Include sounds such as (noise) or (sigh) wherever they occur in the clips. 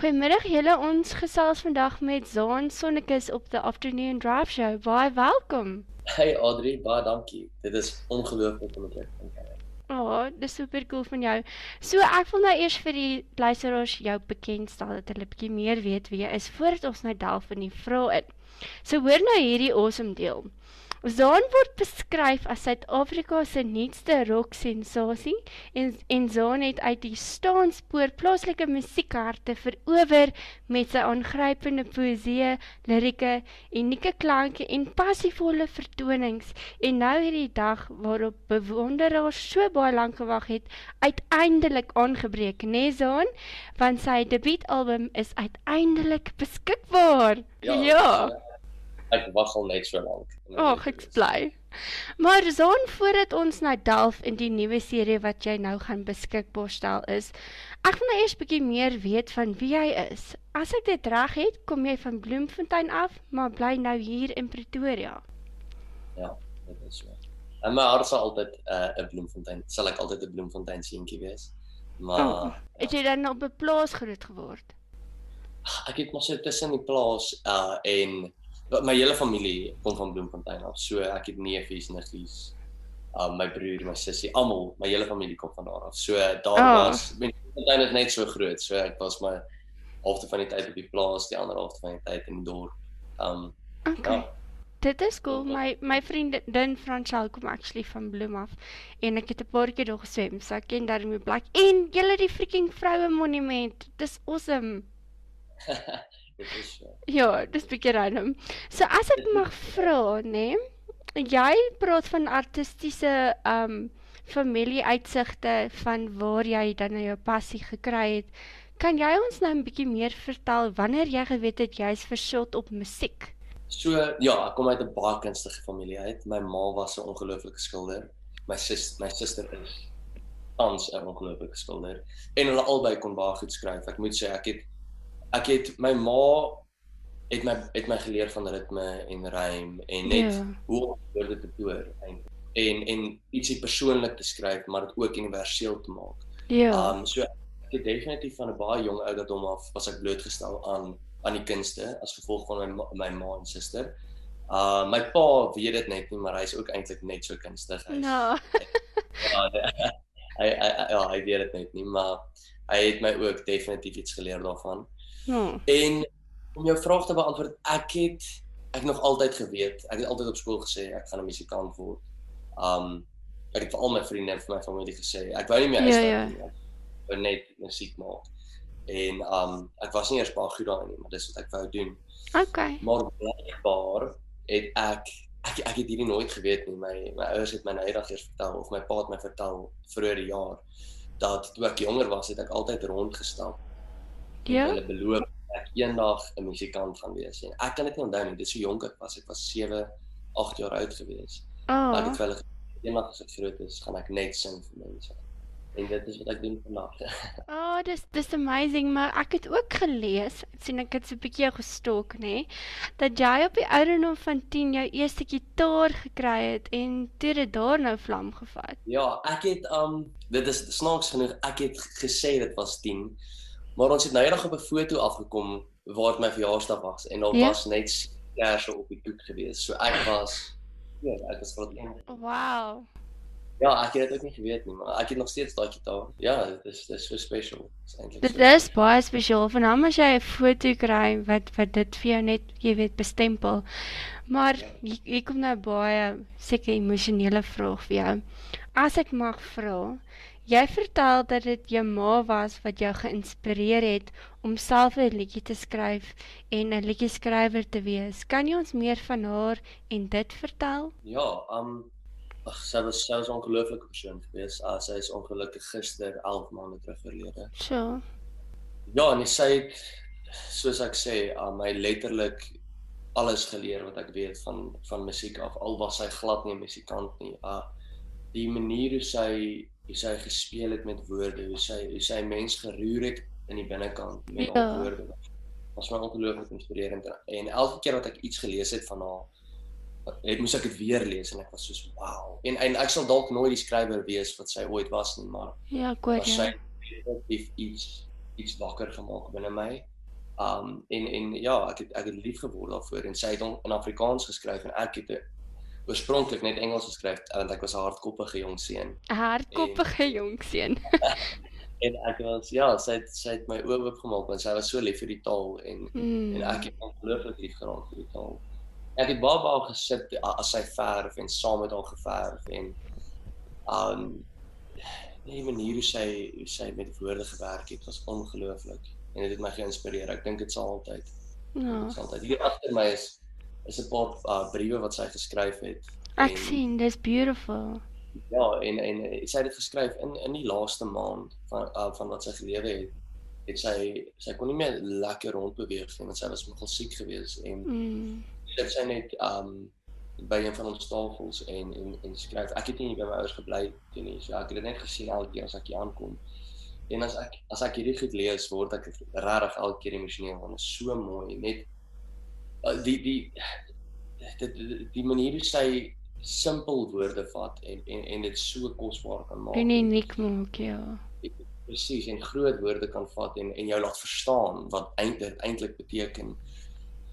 Goeiemiddag julle. Ons gesels vandag met Zaan Sonnekus op the Afternoon Drive Show. Baie welkom. Hey Adri, baie dankie. Dit is ongelooflik om dit te kan. Ja, oh, dis super cool van jou. So ek wil nou eers vir die luisteraars jou bekendstel dat hulle bietjie meer weet wie jy is voordat ons nou delf in die vrae in. So hoor nou hierdie awesome deel. Zaan word beskryf as Suid-Afrika se nuutste rock sensasie en en Zaan het uit die staanspoor plaaslike musiekharte verower met sy aangrypende poesie, lirieke, unieke klanke en passievolle vertonings en nou hierdie dag waarop bewonderaars so baie lank gewag het, uiteindelik aangebreek, né nee, Zaan? Want sy debuutalbum is uiteindelik beskikbaar. Ja. ja ek wag al net so lank. Ag, ek bly. Maar Zon, voordat ons nou delf in die nuwe serie wat jy nou gaan beskikbaar stel is, ek wil nou eers bietjie meer weet van wie jy is. As ek dit reg het, kom jy van Bloemfontein af, maar bly nou hier in Pretoria. Ja, dit is so. En my hart sal altyd uh, 'n uh, Bloemfontein, sal ek altyd 'n Bloemfontein seentjie wees. Maar oh, ja. het jy dan op 'n plaas groot geword? Ek het mos so tussen die plaas uh en my hele familie kom van Bloemfontein af. So ek het neefies, niggies, um my broer, my sussie, almal, my hele familie kom van daar af. So daar oh. was Bloemfontein is net so groot. So ek was my halfte van die tyd op die plaas, die ander halfte van die tyd in die dorp. Um okay. ja. Dit is cool. My my vriendin Franchal kom actually van Bloem af en ek het 'n paar keer daar geswem. So ek ken daarmee blik. En julle die freaking vroue monument. Dis awesome. (laughs) Dit is so. Ja, dis bietjie random. So as ek mag vra, nê? Nee, jy praat van artistiese um familieuitsigte van waar jy dan nou jou passie gekry het. Kan jy ons nou 'n bietjie meer vertel wanneer jy geweet het jy's verskot op musiek? So ja, ek kom uit 'n baie kunstige familie uit. My ma was 'n ongelooflike skilder. My sus, my suster is tans 'n ongelooflike skilder en hulle albei kon baie goed skryf. Ek moet sê ek het ek het my ma het my het my geleer van ritme en rym en net ja. hoe om woorde te toer eintlik en en ietsie persoonlik te skryf maar dit ook universeel te maak. Ja. Um so ek het definitief van 'n baie jong ouderdom af was ek blootgestel aan aan die kunste as gevolg van my my ma en suster. Uh my pa weet dit net nie maar hy's ook eintlik net so kunstig. Hy's no. (laughs) ja, hy hy ja, hy weet dit net nie maar hy het my ook definitief iets geleer daarvan. Ja. En om jou vraag te beantwoord, ek het ek nog altyd geweet, ek het altyd op skool gesê ek gaan 'n musikant word. Um ek het vir al my vriende en vir my familie gesê ek wou nie meer huis ja, ja. nie. Ek wou net musiek maak. En um ek was nie eers baie goed daarin nie, maar dis wat ek wou doen. Okay. Maar blykbaar het ek ek ek het hierdie nooit geweet nie. My my ouers het my nou eendag eers vertel of my pa het my vertel vroeër die jaar dat toe ek jonger was, het ek altyd rondgestap Ja. Hulle beloof ek eendag 'n musikant gaan wees. En ek kan dit nie onthou nie. Dit is so jonk ek was. Ek was 7, 8 jaar oud gewees. Oh. Ek het vir hulle eendag as ek groot is, gaan ek net sing vir mense. En dit is wat ek doen vandag. (laughs) oh, dis dis amazing, maar ek het ook gelees, ek sien ek het so 'n bietjie gestalk, nê, nee, dat jy op die ouderdom van 10 jou eerste gitaar gekry het en toe dit daar nou vlam gevat. Ja, ek het um dit is snaaks genoeg, ek het gesê dit was 10 Maar ons het nou eendag op 'n foto afgekom waar dit my verjaarsdag was en daar ja? was net kersse op die toet gewees. So ek was ja, ek was groot een. Wow. Ja, ek het dit ook nie geweet nie, maar ek het nog steeds daai gitaar. Ja, dit is dit is so special. Dit is baie spesiaal. Veral as jy 'n foto kry wat wat dit vir jou net, jy weet, bestempel. Maar ja. hier, hier kom nou baie seker emosionele vraag vir jou. As ek mag vra, Jy vertel dat dit jou ma was wat jou geïnspireer het om self 'n liedjie te skryf en 'n liedjie skrywer te wees. Kan jy ons meer van haar en dit vertel? Ja, um ag sy was sy was 'n ongelooflike persoon gewees. Uh, sy is ongelukkig gister 11 maande terug verlede. So. Ja, en sy het soos ek sê, uh, my letterlik alles geleer wat ek weet van van musiek af. Al was sy glad nie 'n musikant nie. Uh die manier hoe sy hoe sy gespeel het met woorde, hoe sy hoe sy mens geroer het in die binnekant met ja. haar woorde. Was my ongelooflik inspirerend en elke keer wat ek iets gelees het van haar het moes ek dit weer lees en ek was soos wow. En en ek sal dalk nooit die skrywer wees wat sy ooit was nie, maar Ja, ek hoor jy. Sy het iets iets wakker gemaak binne my. Um en en ja, ek het ek het lief geword daarvoor en sy het in Afrikaans geskryf en ek het oorspronklik net Engels geskryf want ek was 'n hardkoppige jong seun. 'n Hardkoppige jong seun. (laughs) En ek was ja, sy het sy het my oë oopgemaak want sy was so lief vir die taal en Mm. en ek het ongelooflik lief geraak vir die taal. Ek het baie baie gesit a- as sy verf en saam met haar geverf en um die manier hoe sy hoe sy met woorde gewerk het was ongelooflik en dit het my geïnspireer. Ek dink dit sal altyd Ja. dit sal altyd hier agter my is is 'n paar uh, briewe wat sy geskryf het. Ek En- sien, dis beautiful. Ja, en en eh, sy het dit geskryf in in die laaste maand van uh, van wat sy gelewe het. Het sy sy kon nie meer lekker rondbeweeg nie want sy was nogal siek geweest en Mm. sit sy net um by een van ons tafels en en en skryf. Ek het nie by my ouers gebly toe nie. So ek het dit net gesien elke keer as ek hier aankom. En as ek as ek hierdie goed lees, word ek regtig elke keer emosioneel want dit is so mooi. Net die die dit die, die manier hoe sy simpel woorde vat en en en dit so kosbaar kan maak. En uniek maak, ja. Presies en groot woorde kan vat en en jou laat verstaan wat eintlik eintlik beteken.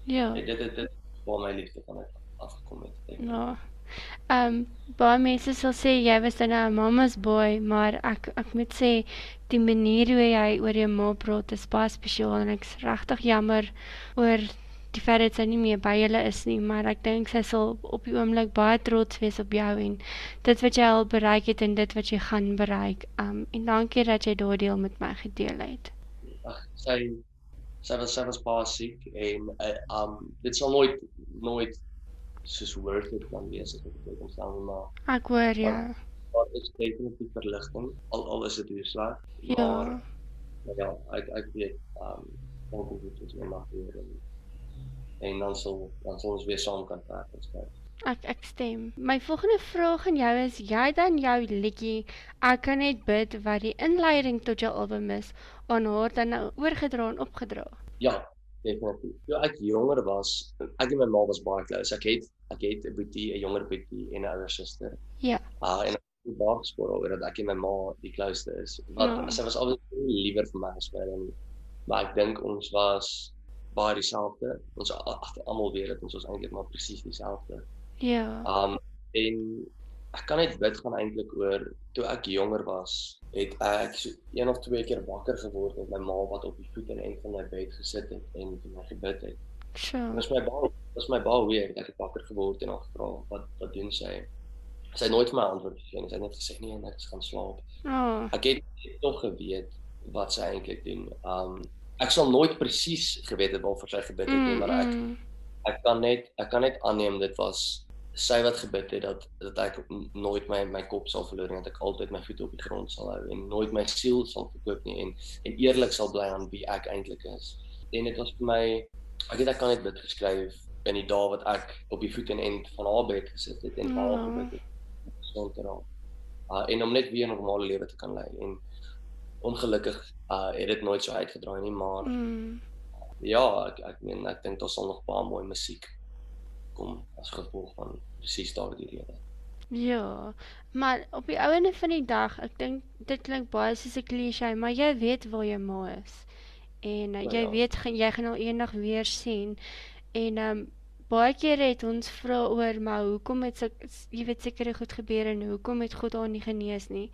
Ja. Dit dit dit, waar my liefde van het afgekom het. Ja. Ehm um, baie mense sal sê jy was dan 'n mama's boy, maar ek ek moet sê die manier hoe jy oor jou ma praat is baie spesiaal en ek's regtig jammer oor die feit dat sy nie meer by julle is nie, maar ek dink sy sal op die oomblik baie trots wees op jou en dit wat jy al bereik het en dit wat jy gaan bereik. Um, en dankie dat jy daardie deel met my gedeel het. ag sy sy was sy was baie siek en uh, um dit sal nooit nooit soos worth it kan wees as ek dit stel nie, maar Ek hoor ja. daar is definitief verligting al al is dit hier sleg. Ja. Maar, ja, ek ek weet um onkel dit is my mag hier en en dan sal dan sal ons weer saam kan werk en skryf. Ek ek stem. My volgende vraag aan jou is jy dan jou liedjie Ek kan net bid wat die inleiding tot jou album is aan haar dan nou oorgedra en opgedra. Ja, definitief. Toe ek jonger was, ek en my ma was baie close. Ek het ek het 'n boetie, 'n jonger boetie en 'n ouer suster. Ja. Uh en ek het baie gespot oor dat ek en my ma die closeste is. Want Ja. ja. sy was altyd liewer vir my gespeel en maar ek dink ons was baie dieselfde. Ons a- ag, almal weet dit ons was eintlik maar presies dieselfde. Ja. Um en ek kan net bid gaan eintlik oor toe ek jonger was, het ek so een of twee keer wakker geword met my ma wat op die voet en een van my bed gesit het en vir my gebid het. So. Dit was my baie was my baie weird ek het wakker geword en haar gevra wat wat doen sy? Sy het nooit vir my antwoord gegee nie. Sy het net gesê nee, ek gaan slaap. Oh. Ek het tog geweet wat sy eintlik doen. Um ek sal nooit presies geweet het waarvoor sy gebid het nie, Mm, maar ek mm. ek kan net ek kan net aanneem dit was sy wat gebid het dat dat ek nooit my my kop sal verloor nie dat ek altyd my voete op die grond sal hou en nooit my siel sal verkoop nie en en eerlik sal bly aan wie ek eintlik is. En dit was vir my ek het ek kan net bid geskryf in die dae wat ek op die voet en end van haar bed gesit het en haar Ja. gebid het te raak. Uh en om net weer 'n normale lewe te kan lei en ongelukkig uh het dit nooit so uitgedraai nie maar Mm. ja, ek ek meen ek dink daar sal nog baie mooi musiek kom as gevolg van presies daardie rede. Ja, maar op die ouene van die dag, ek dink dit klink baie soos 'n klise, maar jy weet waar jou ma is. En uh, jy ja. weet jy gaan haar eendag weer sien. En ehm um, baie kere het ons vra oor maar hoekom het sy jy weet sekere goed gebeur en hoekom het God haar nie genees nie.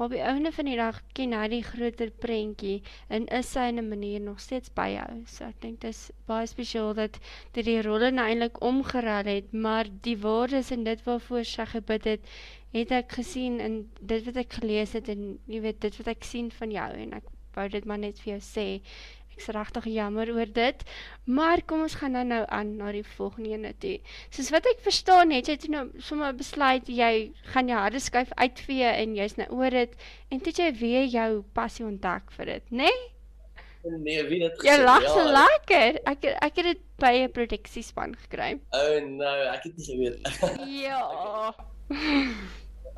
Maar op die ouene van die dag ken hy die groter prentjie en is sy in 'n manier nog steeds by jou. So ek dink dis baie spesiaal dat dat die rolle nou eintlik omgeruil het, maar die waardes en dit waarvoor sy gebid het, het ek gesien in dit wat ek gelees het en jy weet dit wat ek sien van jou en ek wou dit maar net vir jou sê. Ek's regtig jammer oor dit. Maar kom ons gaan dan nou aan na die volgende ene toe. Soos wat ek verstaan het jy toe nou sommer besluit jy gaan jou harde skuif uitvee en jy's nou oor dit en toe het jy weer jou passie ontdek vir dit, né? Nee? Nee, wie het Jy lag so lekker. Ek ek het dit by 'n produksiespan gekry. Oh no, ek het nie geweet. (laughs) Ja.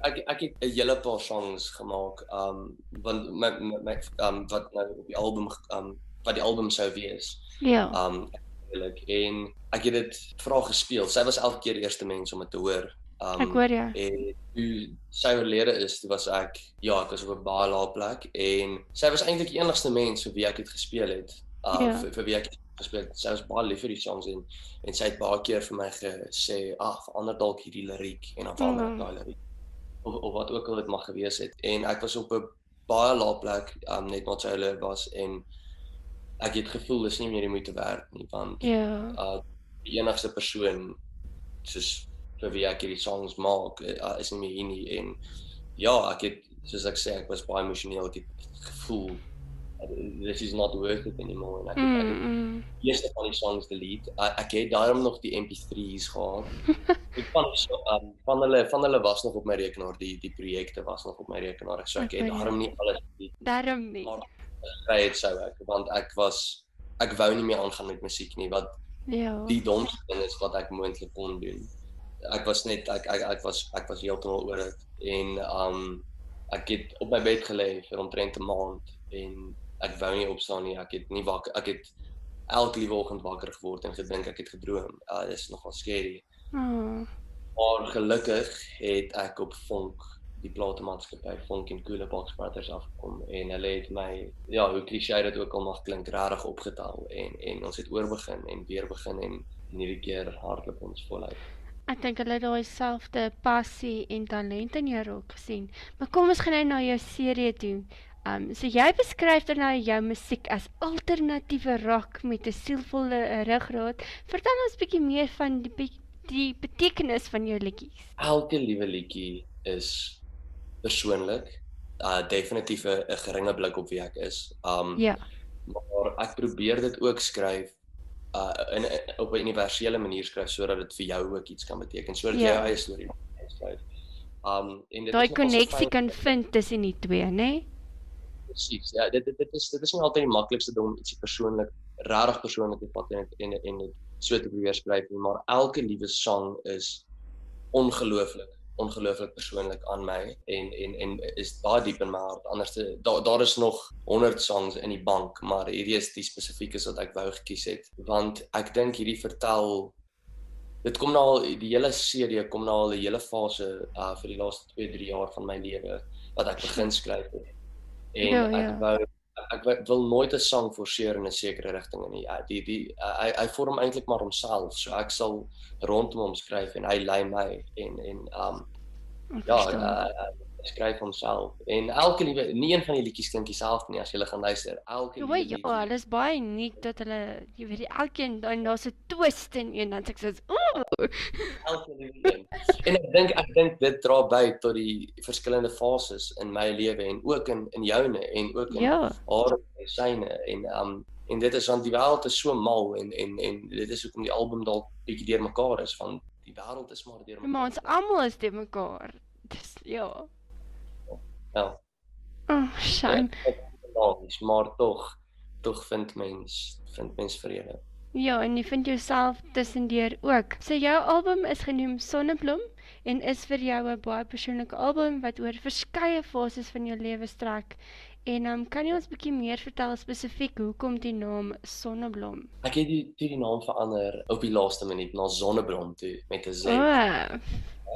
ek ek het 'n hele paar songs gemaak um want my my, my um wat nou op die album um wat die album sou wees. Ja. Um ek en ek het dit vra gespeel. Sy was elke keer die eerste mens om dit te hoor. Um Ek hoor jou. En toe sy oorlede is, toe was ek ja, ek was op 'n baie lae plek en sy was eintlik die enigste mens vir wie ek het gespeel het. Uh Ja. vir, vir wie ek gespeel het. Sy was baie lief vir die songs en en sy het baie keer vir my gesê, "Ag, verander dalk hierdie liriek en dan verander Mhm. daai liriek." Of, of wat ook al dit mag gewees het. En ek was op 'n baie lae plek, um net wat sy hulle was en ek het gevoel dis nie meer die moeite werd nie want Ja. uh die enigste persoon soos vir wie ek hierdie songs maak uh, is nie meer hier nie en ja, ek het soos ek sê ek was baie emosioneel, ek het gevoel uh, this is not worth it anymore en ek het, ek het Mm, mm. die eerste van die songs delete. Uh, ek het daarom nog die MP3's gehad. (laughs) ek van so, um, van hulle van hulle was nog op my rekenaar, die die projekte was nog op my rekenaar. So ek het Okay, ja. daarom nie alles delete Daarom nie. maar gekry het sou ek want ek was ek wou nie meer aangaan met musiek nie wat Ja. die domste ding is wat ek moontlik kon doen. Ek was net ek ek ek was ek was heeltemal oor dit en um ek het op my bed gelê vir omtrent 'n maand en ek wou nie opstaan nie. Ek het nie wakker ek het elke liewe oggend wakker geword en gedink ek het gedroom. Uh dis nogal skerry. Oh. Maar gelukkig het ek op Vonk die platemaatskappy Vonk en Coole Box Brothers afgekom en hulle het my ja, hoe cliché dit ook al mag klink, regtig opgetel en en ons het oorbegin en weer begin en en hierdie keer hardloop ons voluit. Ek dink hulle het daai selfde passie en talent in jou ook gesien. Maar kom ons gaan nou na jou serie toe. Um so jy beskryf dan nou jou musiek as alternatiewe rock met 'n sielvolle eh, ruggraat. Vertel ons bietjie meer van die die betekenis van jou liedjies. Elke liewe liedjie is persoonlik. Uh definitief 'n geringe blik op wie ek is. Um Ja. maar ek probeer dit ook skryf uh in, in op 'n universele manier skryf sodat dit vir jou ook iets kan beteken, sodat jy Ja. jou eie storie kan skryf. Um en dit Daai so koneksie kan vind tussen die twee, né? Nee? Presies. Ja, dit dit dit is dit is nie altyd die maklikste ding om ietsie persoonlik, regtig persoonlik te vat en en en dit so te probeer skryf nie, maar elke liewe sang is ongelooflik, ongelooflik persoonlik aan my en en en is baie diep in my hart. Anders daar daar is nog 100 songs in die bank, maar hierdie is die spesifieke wat ek wou gekies het want ek dink hierdie vertel dit kom nou al die hele serie kom nou al 'n hele fase uh vir die laaste 2, 3 jaar van my lewe wat ek begin skryf het. En Ja, ek ja. wou ek wil nooit 'n sang forceer in 'n sekere rigting nie. Uh, die die uh, hy hy vorm eintlik maar homself. So ek sal rondom hom skryf en hy lei my en en um ja, uh, skryf homself. En elke liewe nie een van die liedjies klink dieselfde nie as jy hulle gaan luister. Elke liewe ja, hulle is baie uniek dat hulle, jy weet, elkeen dan daar's 'n twist in een dan sê ek soos, ooh. elke liewe een. En ek dink ek dink dit dra by tot die verskillende fases in my lewe en ook in in joune en ook in Ja. haar en syne en um en dit is want die wêreld is so mal en en en dit is hoekom die album dalk bietjie deurmekaar is van die wêreld is maar deurmekaar. Maar ons almal is te mekaar. Dis ja. Ja. Oh, shame. Ons maar tog tog vind mens vind mens vrede. Ja, en jy vind jouself tussendeur ook. So jou album is genoem Sonneblom en is vir jou 'n baie persoonlike album wat oor verskeie fases van jou lewe strek. En um, kan jy ons bietjie meer vertel spesifiek hoekom die naam Sonneblom? Ek het die toe die naam verander op die laaste minuut na Sonneblom toe met 'n Z. Oh,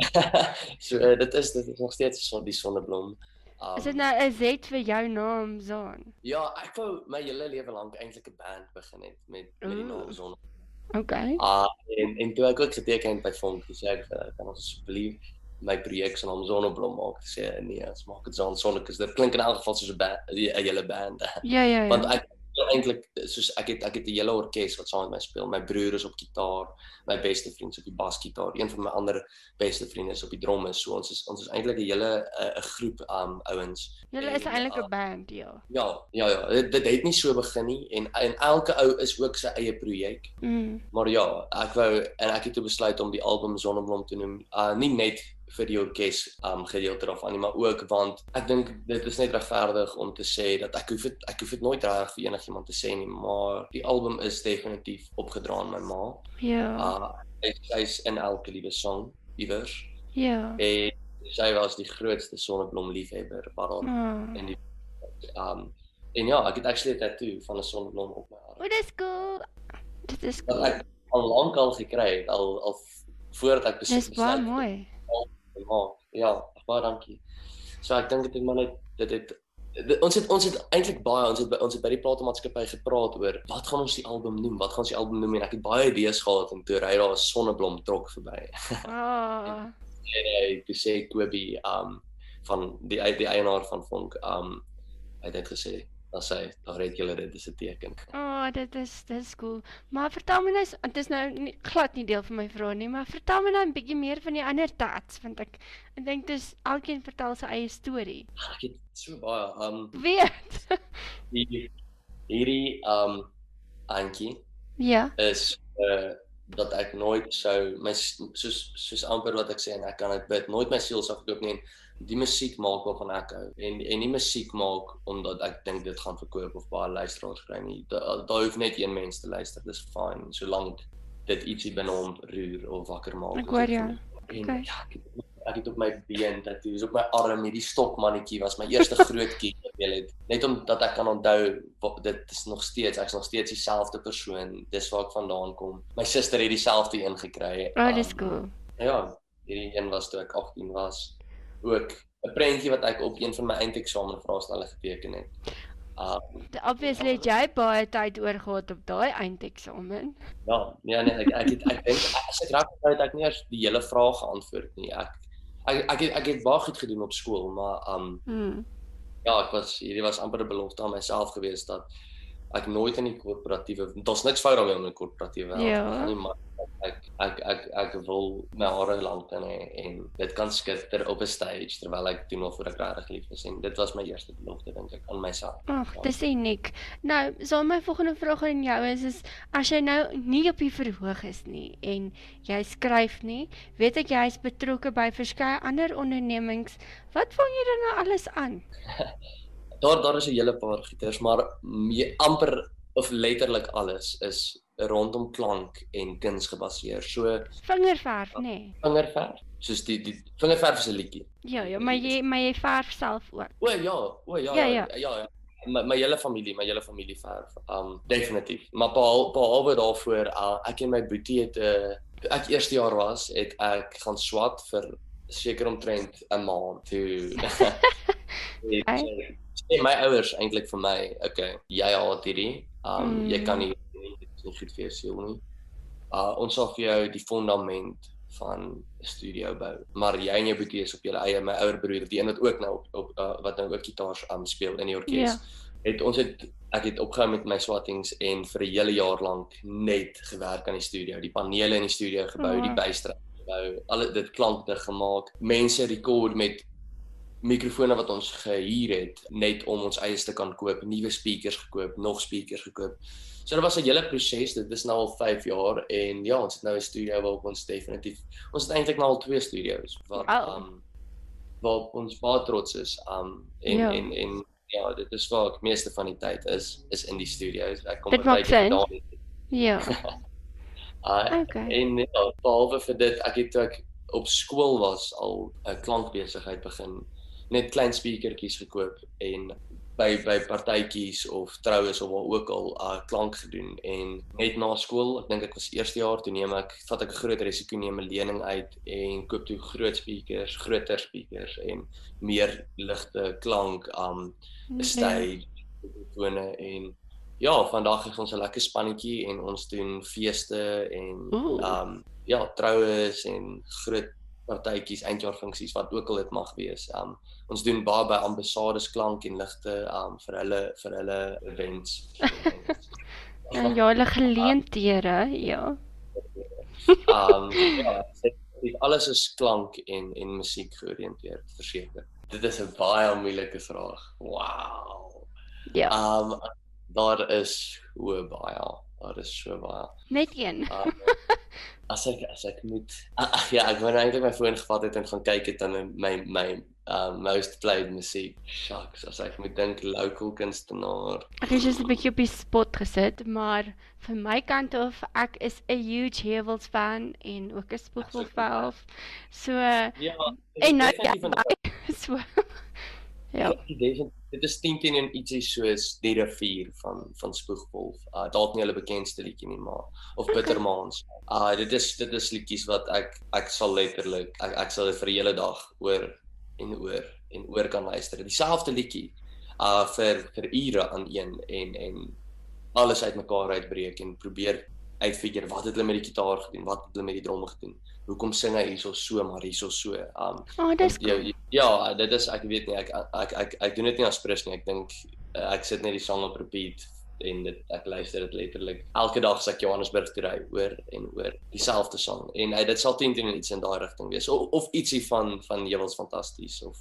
(laughs) so uh, dit is dit is nog steeds so die Sonneblom. Um, is dit nou 'n Z vir jou naam, Zaan? Ja, ek wou my hele lewe lank eintlik 'n band begin het met met die naam. Sonneblom. Okay. Ah, en en toe ek ook geteken het by Vonk, sê ek vir hulle, kan ons asseblief my projek se naam Sonneblom maak? Sê nee, ons maak dit Zon Sonnekus. Dit klink in elk geval soos 'n 'n hele band. Ja, ja, ja. Want ek eintlik soos ek het ek het 'n hele orkes wat saam met my speel. My broer is op gitaar, my beste vriend is op die basgitaar, een van my ander beste vriende is op die drums. So ons is ons is eintlik 'n hele 'n 'n groep um ouens. Julle is eintlik uh, 'n band, ja. Ja, ja ja, dit, dit het nie so begin nie en en elke ou is ook sy eie projek. Mm. Maar ja, ek wou en ek het toe besluit om die album Sonneblom te noem. Uh nie net vir die orkes um gedeelte daarvan nie, maar ook want ek dink dit is net regverdig om te sê dat ek hoef dit ek hoef dit nooit reg vir enigiemand te sê nie, maar die album is definitief opgedra aan my ma. Ja. Uh sy sy's in elke liewe song iewers Ja. en sy was die grootste Sonneblom liefhebber wat daar Oh. in die um en ja, ek het actually 'n tattoo van 'n sonneblom op my arm. O, dis cool. Dit is Wat cool. ek al lank al gekry het, al al voordat ek Dis baie besluit mooi. Maak. Ja, baie dankie. So ek dink dit het maar net dit het ons het ons het eintlik baie ons het by, ons het by die platenmaatskappy gepraat oor wat gaan ons die album noem? Wat gaan ons die album noem? En ek het baie idees gehad en toe ry daar 'n sonneblom trok verby. Ah, (laughs) en hy toe sê Toby um van die die eienaar van Vonk um hy het net gesê dan sê daar het julle dit is 'n teken. oh, dit is dis cool. Maar vertel my nou, dit is nou nie, glad nie deel van my vrae nie, maar vertel my nou 'n bietjie meer van die ander tats want ek ek dink dis elkeen vertel sy eie storie. Ek het so baie um Weet. (laughs) hierdie hierdie um Antjie ja. is uh dat ek nooit sou my soos soos amper wat ek sê en ek kan dit bid nooit my siel sou verkoop nie en die musiek maak waarvan ek hou. En en nie musiek maak omdat ek dink dit gaan verkoop of baie luisteraars kry nie. Da- daar hoef net een mens te luister dis fyn solank dit ietsie binne hom roer of wakker maak Ek hoor jou. en Okay. ja ek het, ek het op my been tattoos op my arm hierdie stokmannetjie was my eerste (laughs) groot kiek wat jy het. Net omdat ek kan onthou dit is nog steeds ek's nog steeds dieselfde persoon dis waar ek vandaan kom. My suster het dieselfde een gekry. Oh, dis Um, cool. ja hierdie een was toe ek 18 was ook 'n prentjie wat ek op een van my eindeksamen vraestelle geteken het um, Obviously het jy baie tyd oorgehad op daai eindeksamen. Ja, ja nee, ek ek het ek dink as ek reg onthou het ek nie eers die hele vraag geantwoord nie. Ek ek ek het, ek het baie goed gedoen op skool, maar um Hmm. ja, ek was hierdie was amper 'n belofte aan myself gewees dat ek nooit in die korporatiewe daar's niks fout daarmee om in 'n korporatiewe Ja. te gaan nie, maar ek ek ek ek wil my hare lank kan hê en dit kan skitter op 'n stage terwyl ek doen waarvoor ek regtig lief is en dit was my eerste belofte dink ek aan myself. Ag, dis uniek. Nou, so my volgende vraag aan jou is is as jy nou nie op die verhoog is nie en jy skryf nie, weet ek jy is betrokke by verskeie ander ondernemings. Wat vang jy dan nou alles aan? (laughs) Daar daar is 'n hele paar gieters, maar me, amper of letterlik alles is rondom klank en kuns gebaseer. So Vingerverf, nê? Nee. vingerverf, soos die die vingerverf is 'n liedjie. Ja, ja, maar jy maar jy verf self ook. O ja, o ja, Ja, ja, ja. ja. My my hele familie, my hele familie verf. Um definitief. Maar behal, behalwe daarvoor, uh, ek en my boetie het 'n uh, ek eerste jaar was, het ek gaan swat vir seker omtrent 'n maand toe. (laughs) het, sê my ouers eintlik vir my, okay, jy haat hierdie. Um Mm. jy kan nie nie goed vir jou siel nie. Uh ons sal vir jou die fondament van 'n studio bou. Maar jy en jou boetie is op julle eie. My ouer broer, die een wat ook nou op, op uh, wat nou ook gitaar um, speel in die orkes. Ja. Het ons het ek het opgehou met my swattings en vir 'n hele jaar lank net gewerk aan die studio. Die panele in die studio gebou, Oh, die wow. bystrap gebou, al dit klankdig gemaak. Mense rekord met mikrofone wat ons gehuur het net om ons eie te kan koop, nuwe speakers gekoop, nog speakers gekoop. So dit was 'n hele proses. Dit is nou al 5 jaar en ja, ons het nou 'n studio waarop ons definitief ons het eintlik nou al twee studio's wat Wow. um waarop ons baie trots is. Um en Ja. en en ja, dit is waar ek meeste van die tyd is is in die studio's. Ek kom Dit maak partykeer sin. daar. Ja. (laughs) Uh, Okay. En ja, behalwe vir dit, ek het ek op skool was al 'n klankbesigheid begin. Net klein speakertjies gekoop en by by partytjies of troues of waar ook al uh klank gedoen en net na skool, ek dink ek was eerste jaar toe neem ek vat ek 'n groot risiko neem 'n lening uit en koop toe groot speakers, groter speakers en meer ligte klank um. 'n stage, mikrofone en ja, vandag is ons 'n lekker spannetjie en ons doen feeste en Ooh. um ja, troues en groot partytjies, eindjaarfunksies wat ook al dit mag wees. Um ons doen baie by ambassades klank en ligte um vir hulle vir hulle events. En (laughs) ja, hulle geleenthede, ja. um ja, dit alles is klank en en musiek georiënteerd, verseker. Dit is 'n baie moeilike vraag. Wow. Ja, Um daar is hoe baie. Daar is so baie. net een. Um, (laughs) as ek as ek moet ah, ja, ek wou nou eintlik my foon gevat het en gaan kyk het aan my my um most played musiek. Shucks, as ek moet dink local kunstenaar. Ek is just 'n bietjie op die spot gesit, maar van my kant af, ek is 'n huge Hewels fan en ook 'n Spoegwolf. So Ja. en nou ja, (laughs) so Ja. Dit is 10 teen en ietsie soos die rivier van van Spoegwolf. Uh dalk nie hulle bekendste liedjie nie, maar of Bittermaans. Uh dit is dit is liedjies wat ek ek sal letterlik ek ek sal dit vir 'n hele dag oor en oor en oor kan luister. Dieselfde liedjie uh vir vir ure aan een en en alles uitmekaar uitbreek en probeer uitfigure wat het hulle met die gitaar gedoen, wat het hulle met die drome gedoen hoekom sing hy hierso so maar hierso so. Um oh, dis cool. ja, ja, dit is ek weet nie ek ek ek ek, ek doen dit nie as prins nie. Ek dink uh, ek sit net die sang op repeat en dit ek luister dit letterlik elke dag as ek Johannesburg toe ry oor en oor dieselfde sang en uh, dit sal teen teen iets in daai rigting wees of, of ietsie van van Jewels fantasties of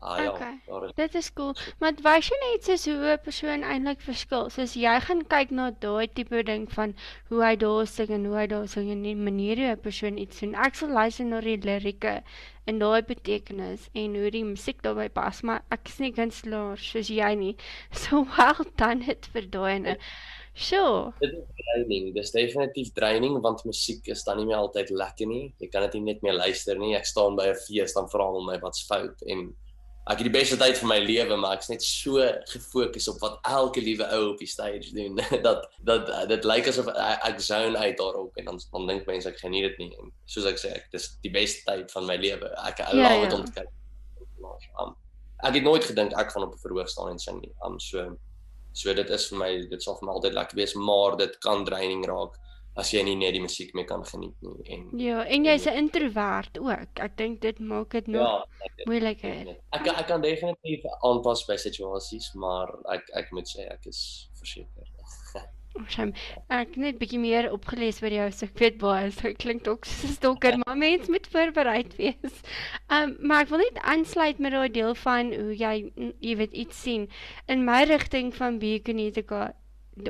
Ah ja, okay. is, dit is cool. Maar wys jy net soos hoe 'n persoon eintlik verskil? Soos jy gaan kyk na daai tipe ding van hoe hy daar sing en hoe hy daar sing en die manier hoe 'n persoon iets doen. Ek sal luister na die lirieke en daai betekenis en hoe die musiek daarbey pas, maar ek is nie kunstenaar soos jy nie. (laughs) So well done it vir daai en Sure. Dit is draining. Dit is definitief draining want musiek is dan nie meer altyd lekker nie. Jy kan dit nie net meer luister nie. Ek staan by 'n fees dan vra hulle my wat's fout en ek het die beste tyd van my lewe maar ek's net so gefokus op wat elke liewe ou op die stage doen (laughs) dat dat dit lyk asof ek zone uit daarop en dan dan dink mense ek geniet dit nie en soos ek sê ek dis die beste tyd van my lewe ek hou ja, ja. om te kyk. Um, ek het nooit gedink ek gaan op 'n verhoog staan en sing nie. Um, so so dit is vir my dit sal vir my altyd lekker wees maar dit kan draining raak as jy nie net die musiek mee kan geniet nie en Ja, en jy's 'n introvert ook. Ek dink dit maak dit nog ja, moeiliker. Ek ek kan definitief aanpas by situasies, maar ek ek moet sê ek is verseker. Skam. Ek net bietjie meer opgelees oor jou, so ek weet baie. So klink ook soos 'n stalker, maar mens moet voorbereid wees. Um, maar ek wil net aansluit met daai deel van hoe jy jy weet iets sien in my rigting van Beaconetica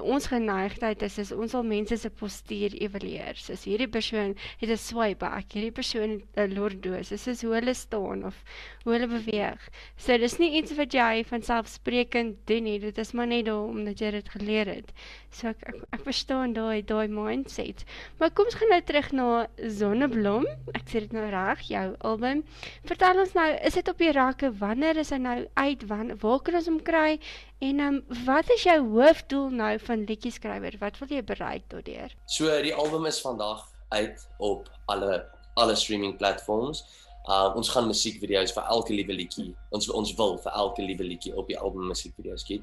ons geneigtheid is is ons sal mense se postuur evalueer. So as hierdie persoon het 'n swipe back, hierdie persoon 'n lordoos, dis is hoe hulle staan of hoe hulle beweeg. So dis nie iets wat jy van selfsprekend doen nie, dit is maar net daar omdat jy dit geleer het. So ek ek, ek verstaan daai daai mindset. Maar kom ons gaan nou terug na Sonneblom. Ek sê dit nou reg, jou album. Vertel ons nou, is dit op die rakke? Wanneer is hy nou uit? Wanneer waar kan ons hom kry? En um, wat is jou hoofdoel nou van liedjie skrywer? Wat wil jy bereik daardeur? So die album is vandag uit op alle alle streaming platforms. Uh ons gaan musiekvideo's vir elke liewe liedjie. Ons ons wil vir elke liewe liedjie op die album musiekvideo's gee.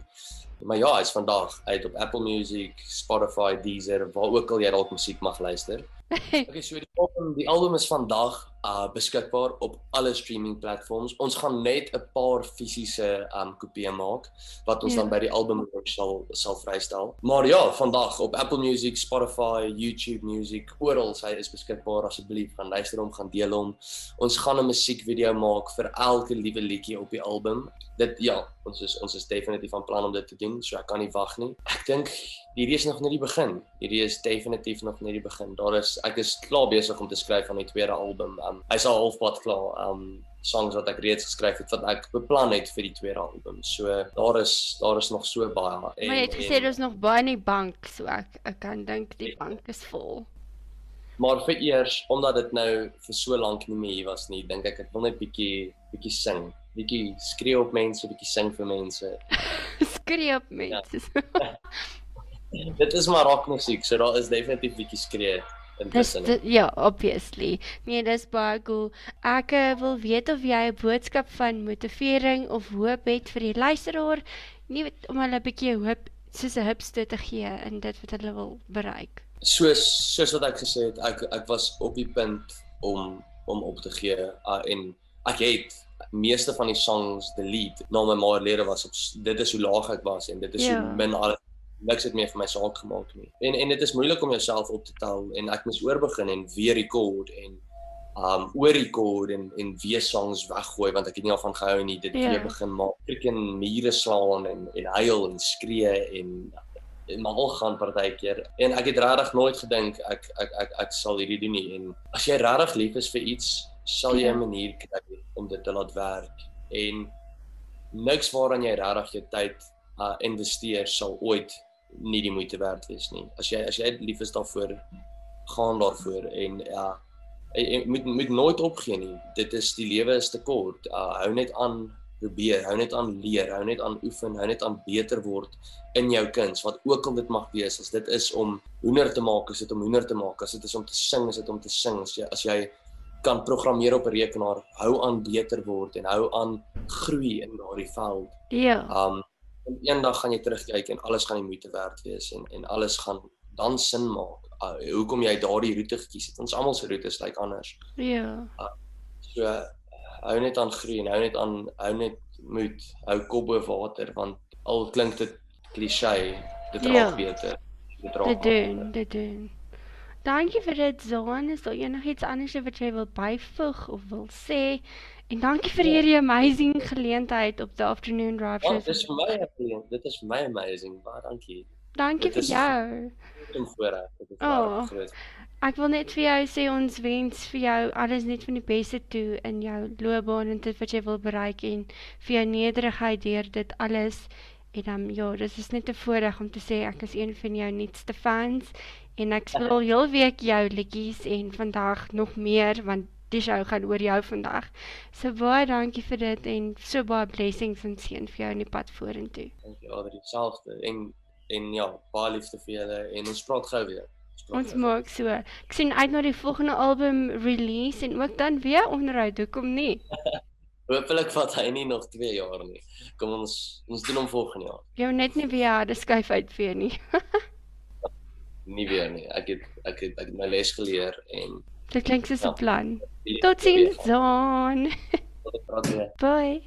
Maar ja, hy's vandag uit op Apple Music, Spotify, Deezer, waar ook al jy dalk musiek mag luister. (laughs) okay, so die album, die album is vandag uh beskikbaar op alle streaming platforms. Ons gaan net 'n paar fisiese um kopieë maak wat ons ja. dan by die album sal sal vrystel. Maar ja, vandag op Apple Music, Spotify, YouTube Music, oral hy is beskikbaar asseblief gaan luister hom, gaan deel hom. Ons gaan 'n musiekvideo maak vir elke liewe liedjie op die album. Dit ja, ons is ons is definitief van plan om dit te doen, so ek kan nie wag nie. Ek dink hierdie is nog net die begin. Hierdie is definitief nog net die begin. Daar is ek is klaar besig om te skryf aan die tweede album. Um hy's al halfpad klaar. Um songs wat ek reeds geskryf het wat ek beplan het vir die tweede album. So daar is daar is nog so baie. En, maar jy het gesê daar's nog baie in die bank, so ek ek kan dink die bank is vol. Maar vir eers omdat dit nou vir so lank nie meer hier was nie, dink ek ek wil net bietjie bietjie sing. Bietjie skree op mense, bietjie sing vir mense. (laughs) skree op mense. Ja. (laughs) dit is maar rockmusiek, so daar is definitief bietjie skree Dis ja, obviously. Nee, dis baie cool. Ek uh, wil weet of jy 'n boodskap van motivering of hoop het vir die luisteraar, nie weet, om hulle 'n bietjie hoop soos 'n hupste te gee in dit wat hulle wil bereik. Soos soos wat ek gesê het, ek ek was op die punt om om op te gee uh, en ek het meeste van die songs delete na my maar lede was op dit is hoe laag ek was en dit is ja. hoe min alles niks het meer vir my saak gemaak nie. En en dit is moeilik om jouself op te tel en ek moes oorbegin en weer rekord en um oor rekord en en weer songs weggooi want ek het nie al van gehou nie. Dit yeah. weer ja. begin maak. Freaking mure slaan en en huil en skree en en mal gaan partykeer en ek het regtig nooit gedink ek ek ek ek sal hierdie doen nie en as jy regtig lief is vir iets sal jy 'n ja. manier kry om dit te laat werk en niks waaraan jy regtig jou tyd uh investeer sal ooit nie die moeite werd wees nie. As jy as jy lief is daarvoor, gaan daarvoor en ja, jy moet moet nooit opgee nie. Dit is die lewe is te kort. Uh, hou net aan probeer, hou net aan leer, hou net aan oefen, hou net aan beter word in jou kuns, wat ook al dit mag wees. As dit is om hoender te maak, is dit om hoender te maak. As dit is om te sing, is dit om te sing. As jy as jy kan programmeer op 'n rekenaar, hou aan beter word en hou aan groei in daardie veld. Ja. Um en eendag gaan jy terugkyk en alles gaan die moeite werd wees en en alles gaan dan sin maak. Uh, hoekom jy daardie roete gekies het. Ons almal se roetes lyk like anders. Ja. So uh, hou net aan groei en hou net aan hou net moed, hou kop bo water want al klink dit klisjé, dit Ja. raak beter. Dit raak Dit doen, dit doen. Dankie vir dit, Zaan. Is daar enigiets anders wat jy wil byvoeg of wil sê? En dankie vir Ja. hierdie amazing geleentheid op the afternoon drive Ja, show. dit is vir my brilliant. Dit is vir my amazing. Baie dankie. Dankie dit vir jou. Is voorreg. Dit is Oh. oh. groot. Ek wil net vir jou sê ons wens vir jou alles net van die beste toe in jou loopbaan en dit wat jy wil bereik en vir jou nederigheid deur dit alles. En dan ja, dis is net 'n voorreg om te sê ek is een van jou nuutste fans en ek speel heel week jou liedjies en vandag nog meer want die show gaan oor jou vandag. So baie dankie vir dit en so baie blessings en seën vir jou in die pad vorentoe. Dankie Adri, dieselfde. En en ja, baie liefde vir julle en ons praat gou weer. Ons maak so. Ek sien uit na die volgende album release en ook dan weer onderhoud. Hoekom nie? (laughs) Hoopelik vat hy nie nog 2 jaar nie. Kom ons ons doen hom volgende jaar. Jy net nie weer harde skuif uitvee nie. (laughs) Nie weer nie. Ek het ek het ek het my les geleer en Dit klink soos 'n Ja. plan. Totsiens, Zaan. (laughs) Tot. Bye.